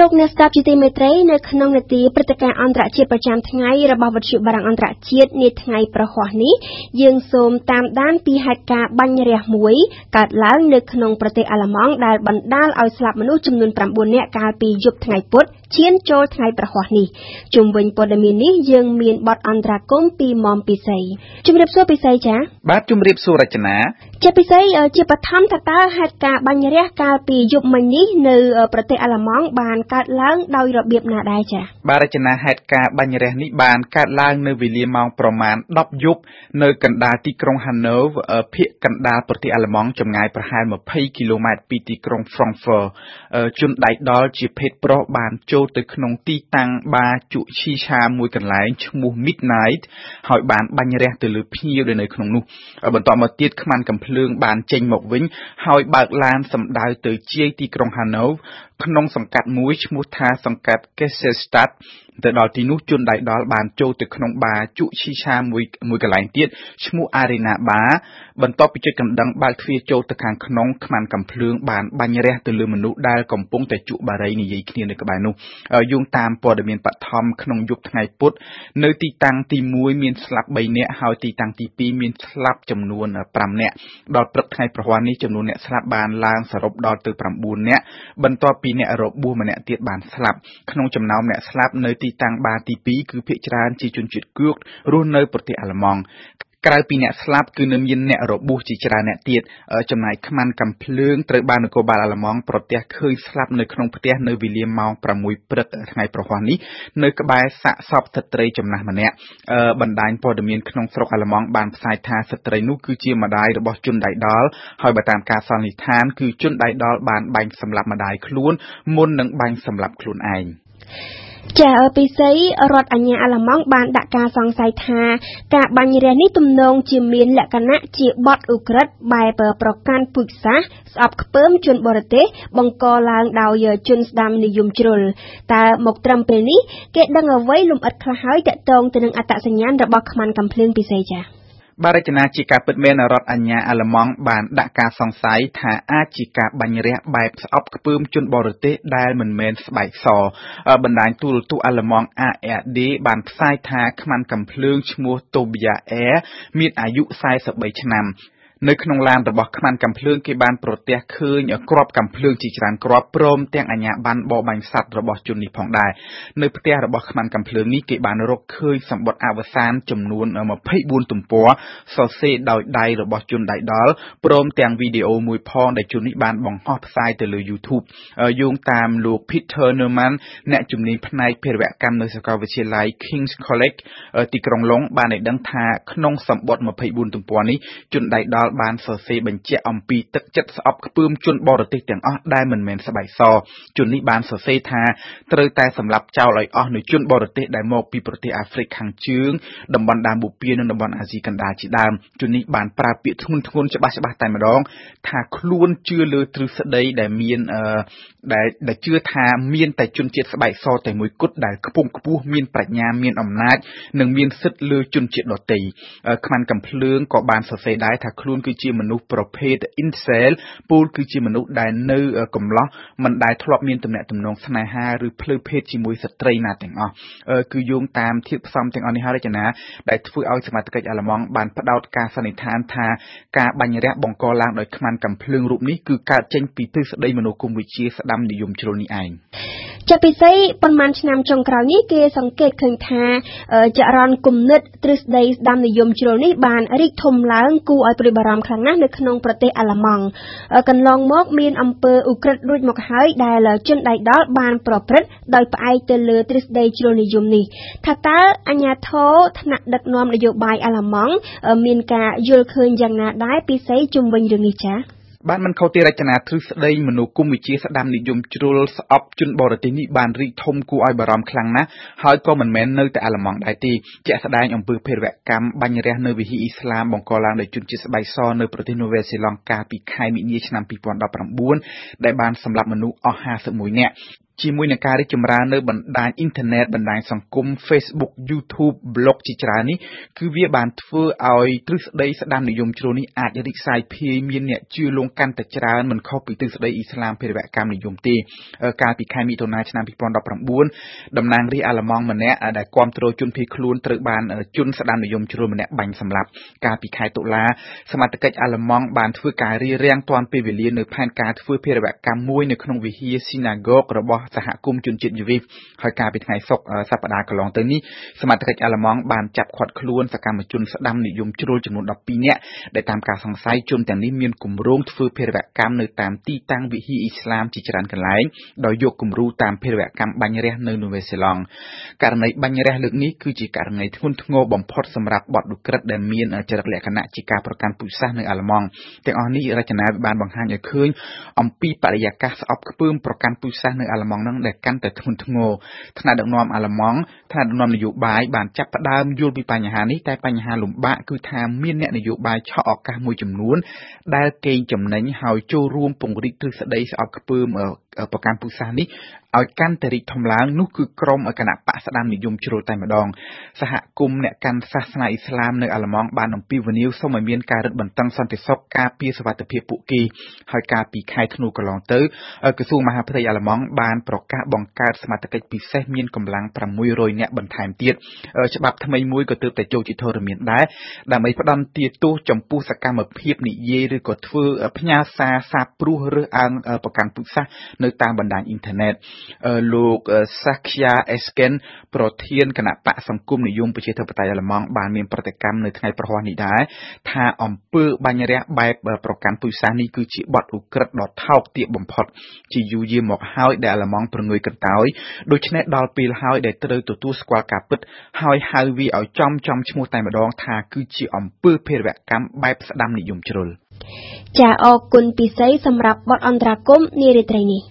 លោកអ្នកស្ដាប់ជាទីមេត្រីនៅក្នុងនេតិព្រឹត្តិការណ៍អន្តរជាតិប្រចាំថ្ងៃរបស់វិទ្យុបារាំងអន្តរជាតិនាថ្ងៃប្រហ័សនេះយើងសូមតាមដានពីហេតុការណ៍បាញ់រះមួយកើតឡើងនៅក្នុងប្រទេសអាល្លឺម៉ង់ដែលបណ្ដាលឲ្យស្លាប់មនុស្សចំនួន9នាក់កាលពីយប់ថ្ងៃពុធឈានចូលថ្ងៃប្រហ័សនេះជុំវិញព័ត៌មាននេះយើងមានបទអន្តរាគមពីមុំពិសីជំរាបសួរពិសីចា៎បាទជំរាបសួររចនាជាពិសីជាបឋមតើតើហេតុការណ៍បាញ់រះកាលពីយប់មិញនេះនៅប្រទេសអាល្លឺម៉ង់បានកើតឡើងដោយរបៀបណាដែរចា៎បាទរចនាហេតុការណ៍បាញ់រះនេះបានកើតឡើងនៅវេលាម៉ោងប្រមាណ10យប់នៅកណ្ដាលទីក្រុង Hanover ភាគកណ្ដាលប្រទេសអាល្លឺម៉ង់ចម្ងាយប្រហែល20គីឡូម៉ែត្រពីទីក្រុង Frankfurt ជនដៃដល់ជាភេទប្រុសបានចូលទៅក្នុងទីតាំងបារជក់ឈីឆាមួយកន្លែងឈ្មោះ Midnight ហើយបានបាញ់រះទៅលើភ្ញៀវដែលនៅក្នុងនោះបន្តមកទៀតខ្មាន់កំភ្លើងបានចេញមកវិញហើយបើកឡានសម្ដៅទៅជាយទីក្រុង Hanover ក្នុងសង្កាត់មួយឈ្មោះថាសង្កាត់ Kesselstadt ទៅដល់ទីនោះជនដៃដល់បានចូលទៅក្នុងបារជក់ឈីឆាមួយមួយកន្លែងទៀតឈ្មោះ Arena Bar បន្ទាប់ពីជិតកណ្ដឹងបើកទ្វារចូលទៅខាងក្នុងខ្មាន់កំភ្លើងបានបាញ់រះទៅលើមនុស្សដែលកំពុងតែជក់បារីនិយាយគ្នានៅក្បែរនោះយោងតាមព័ត៌មានបឋមក្នុងយប់ថ្ងៃពុធនៅទីតាំងទី1មានស្លាប់3នាក់ហើយទីតាំងទី2មានស្លាប់ចំនួន5នាក់ដល់ព្រឹកថ្ងៃប្រហ័ននេះចំនួនអ្នកស្លាប់បានឡើងសរុបដល់ទៅ9នាក់បន្ទាប់ពីអ្នករបួសម្នាក់ទៀតបានស្លាប់ក្នុងចំណោមអ្នកស្លាប់នៅទីតាំងបារទី2គឺភាគច្រើនជាជនជាតិគួករស់នៅប្រទេសអាល្លឺម៉ង់ ក្រៅពីអ្នកស្លាប់គឺនៅមានអ្នករបួសជាច្រើនអ្នកទៀតចំណែកខ្មាន់កំភ្លើងត្រូវបាននគរបាលអាល្លឺម៉ង់ប្រទះឃើញស្លាប់នៅក្នុងផ្ទះនៅវេលាម៉ោង6ព្រឹកថ្ងៃប្រហ័សនេះនៅក្បែរសាកសពស្ត្រីចំណាស់ម្នាក់បណ្ដាញព័ត៌មានក្នុងស្រុកអាល្លឺម៉ង់បានផ្សាយថាស្ត្រីនោះគឺជាម្ដាយរបស់ជនដៃដល់ហើយបើតាមការសន្និដ្ឋានគឺជនដៃដល់បានបាញ់សម្លាប់ម្ដាយខ្លួនមុននឹងបាញ់សម្លាប់ខ្លួនឯង ចាពិសីរដ្ឋអាជ្ញាអាល្លឺម៉ង់បានដាក់ការសង្ស័យថាការបាញ់រះនេះទំនងជាមានលក្ខណៈជាបទឧក្រិដ្ឋបែបប្រកាន់ពូជសាសន៍ស្អប់ខ្ពើមជនបរទេសបង្កឡើងដោយជនស្ដាំនិយមជ្រុលតើមកត្រឹមពេលនេះគេដឹងអ្វីលំអិតខ្លះហើយតកតងទៅនឹងអត្តសញ្ញាណរបស់ខ្មាន់កំភ្លើងពិសីចា៎ បាទរចនាជាការពិតមែនរដ្ឋអាជ្ញាអាល្លឺម៉ង់បានដាក់ការសង្ស័យថាអាចជាការបាញ់រះបែបស្អប់ខ្ពើមជនបរទេសដែលមិនមែនស្បែកសបណ្ដាញទូរទស្សន៍អាល្លឺម៉ង់ ARD បានផ្សាយថាខ្មាន់កំភ្លើងឈ្មោះ Tobias Air មានអាយុ 43 ឆ្នាំ នៅក្នុងឡានរបស់ខ្មាន់កាំភ្លើងគេបានប្រទះឃើញគ្រាប់កាំភ្លើងជាច្រើនគ្រាប់ព្រមទាំងអាជ្ញាប័ណ្ណបរបាញ់សត្វរបស់ជននេះផងដែរនៅផ្ទះរបស់ខ្មាន់កាំភ្លើងនេះគេបានរកឃើញសម្បត្តិអវសានចំនួន24ទំព័រសរសេរដោយដៃរបស់ជនដៃដល់ព្រមទាំងវីដេអូមួយផងដែលជននេះបានបង្ហោះផ្សាយទៅលើ YouTube យោងតាមលោក Peter Neumann អ្នកជំនាញផ្នែកភេរវកម្មនៅសាកលវិទ្យាល័យ King's College ទីក្រុងឡុងបានឲ្យដឹងថាក្នុងសម្បត្តិ24ទំព័រនេះជនដៃដល់ល់បានសរសេរបញ្ជាក់អំពីទឹកចិត្តស្អប់ខ្ពើមជនបរទេសទាំងអស់ដែលមិនមែនស្បែកសជននេះបានសរសេរថាត្រូវតែសម្លាប់ចោលឲ្យអស់នូវជនបរទេសដែលមកពីប្រទេសអាហ្វ្រិកខាងជើងតំបន់ដាមបូព៌ានិងតំបន់អាស៊ីកណ្ដាលជាដើមជននេះបានប្រើពាក្យធ្ងន់ធ្ងរច្បាស់ច្បាស់តែម្ដង ថាខ្លួនជឿលើទ្រឹស្ដីដែលមានអឺដែលដែលជឿថាមានតែជនជាតិស្បែកសតែមួយគត់ដែលខ្ពង់ខ្ពស់មានប្រាជ្ញាមានអំណាច និងមានសិទ្ធិលើជនជាតិដទៃខ្មាន់កំភ្លើងក៏បានសរសេរដែរថាខ្លួននគឺជាមនុស្សប្រភេទ incel ពូលគឺជាមនុស្សដែលនៅកំឡោះមិនដែលធ្លាប់មានទំនាក់ទំនងស្នេហាឬភ្លើភេទជាមួយស្ត្រីណាទាំងអស់គឺយោងតាមធៀបផ្សំទាំងអស់នេះហើយរចនាដែលធ្វើឲ្យសមាជិកអាល្លឺម៉ង់បានផ្ដោតការសន្និដ្ឋានថាការបាញ់រះបង្កឡើងដោយខ្មាន់កំភ្លើងរូបនេះគឺកើតចេញពីទ្រឹស្ដីមនោគមវិជ្ជាស្ដាំនិយមជ្រុលនេះឯងជាពិសេសប៉ុន្មានឆ្នាំចុងក្រោយនេះគេសង្កេតឃើញថាចរន្តគំនិតទ្រឹស្ដីស្ដាំនិយមជ្រុលនេះបានរីកធំឡើងគួរឲ្យព្រួយបារម្ភខ្លាំងណាស់នៅក្នុងប្រទេសអាល្លឺម៉ង់កន្លងមកមានអំពើឧក្រិដ្ឋរួចមកហើយដែលជនដៃដល់បានប្រព្រឹត្តដោយផ្អែកទៅលើទ្រឹស្ដីជ្រុលនិយមនេះថាតើអាញាធរថ្នាក់ដឹកនាំនយោបាយអាល្លឺម៉ង់មានការយល់ឃើញយ៉ាងណាដែរពីស្អីជុំវិញរឿងនេះចា៎ បានមិនខុសទេរចនាទ្រឹស្ដីមនោគមវិជ្ជាស្ដាំនិយមជ្រុលស្អប់ជនបរទេសនេះបានរីកធំគួរឲ្យបារម្ភខ្លាំងណាស់ហើយក៏មិនមែននៅតែអាល្លឺម៉ង់ដែរទេជាក់ស្ដែងអំពើភេរវកម្មបាញ់រះនៅវិហារអ៊ីស្លាមបង្កឡើងដោយជនជាតិស្បែកសនៅប្រទេសនូវែលសេឡង់កាលពីខែមិនិនាឆ្នាំ2019ដែលបានសម្លាប់មនុស្សអស់51នាក់ ជាមួយនឹងការរីកចម្រើននៅបណ្ដាញអ៊ីនធឺណិតបណ្ដាញសង្គម Facebook YouTube blog ជាច្រើននេះគឺវាបានធ្វើឲ្យទ្រឹស្ដីស្ដាមនិយមជ្រុលនេះអាចរីកសាយភាយមានអ្នកជឿលងកាន់តែច្រើនមិនខុសពីទ្រឹស្ដីអ៊ីស្លាមភារវកម្មនិយមទេកាលពីខែមិថុនាឆ្នាំ2019តំណាងរាស្ត្រអាល្លឺម៉ង់ម្នាក់ដែលគាំទ្រជនភៀសខ្លួនត្រូវបានជនស្ដាមនិយមជ្រុលម្នាក់បាញ់សម្លាប់កាលពីខែតុលាសមត្ថកិច្ចអាល្លឺម៉ង់បានធ្វើការរារាំងទាន់ពេលវេលានៅផែនការធ្វើភារវកម្មមួយនៅក្នុងវិហារស៊ីណាហ្គករបស់សហគមន៍ជនជាតិយូវីសហើយកាលពីថ្ងៃសុក្រសប្តាហ៍កន្លងទៅនេះសមត្ថកិច្ចអាល្លឺម៉ង់បានចាប់ឃាត់ខ្លួនសកម្មជនស្ដាំនិយមជ្រុលចំនួន12នាក់ដែលតាមការសង្ស័យជនទាំងនេះមានគម្រោងធ្វើភារវកម្មនៅតាមទីតាំងវិហារអ៊ីស្លាមជាច្រើនកន្លែងដោយយកគំរូតាមភារវកម្មបាញ់រះនៅនូវែលសេឡង់ករណីបាញ់រះលើកនេះគឺជាករណីធ្ងន់ធ្ងរបំផុតសម្រាប់បទឧក្រិដ្ឋដែលមានចរិតលក្ខណៈជាការប្រកាន់ពូជសាសន៍នៅអាល្លឺម៉ង់ទាំងអស់នេះរចនាបានបង្ហាញឲ្យឃើញអំពីបរិយាកាសស្អប់ខ្ពើមប្រកាន់ពូជសាសន៍នៅអាល្លឺម៉ង់នឹងដែលកាន់តែធ្ងន់ធ្ងរថ្នាក់ដឹកនាំអាល្លឺម៉ង់ថ្នាក់ដឹកនាំនយោបាយបានចាប់ផ្ដើមយល់ពីបញ្ហានេះតែបញ្ហាលំបាកគឺថាមានអ្នកនយោបាយឆក់ឱកាសមួយចំនួន ដែលកេងចំណេញហើយចូលរួមពង្រីកទ្រឹស្ដីស្អប់ខ្ពើម ប្រកាន់ពូជសាសន៍នេះឲ្យកាន់តែរីកធំឡើងនោះគឺក្រុមគណៈបកស្ដាមនិយមជ្រុលតែម្ដងសហគមន៍អ្នកកាន់សាសនាអ៊ីស្លាមនៅអាល្លឺម៉ង់បានអំពាវនាវសូមឲ្យមានការរឹតបន្តឹងសន្តិសុខការពារសុវត្ថិភាពពួកគេហើយកាលពីខែធ្នូកន្លងទៅក្រសួងមហាផ្ទៃអាល្លឺម៉ង់បានប្រកាសបង្កើតសមត្ថកិច្ចពិសេសមានកម្លាំង600នាក់បន្ថែមទៀតច្បាប់ថ្មីមួយក៏ទើបតែចូលជាធរមានដែរដើម្បីផ្ដន្ទាទោសចំពោះសកម្មភាពនិយាយឬក៏ធ្វើផ្ញើសារសាបព្រោះរើសអើងប្រកាន់ពូជសាសន៍នៅតាមបណ្ដាញអ៊ីនធឺណិតលោក Saskia Esken ប្រធានគណៈបកសង្គមនិយមប្រជាធិបតេយ្យអាល្លឺម៉ង់បានមានប្រតិកម្មនៅថ្ងៃប្រហ័សនេះដែរថាអំពើបាញ់រះបែបប្រកាន់ពូជសាសន៍នេះគឺជាបទឧក្រិដ្ឋដ៏ថោកទាបបំផុត ជាយូរយារមកហើយដែលអាល្លឺម៉ង់ប្រងើយកន្តើយដូច្នេះដល់ពេលហើយដែលត្រូវទទួលស្គាល់ការពិតហើយហៅវាឲ្យចំចំឈ្មោះតែម្ដងថាគឺជាអំពើភេរវកម្មបែបស្ដាំនិយមជ្រុលចាអរគុណពិសីសម្រាប់បទអន្តរាគមនារីត្រីនេះ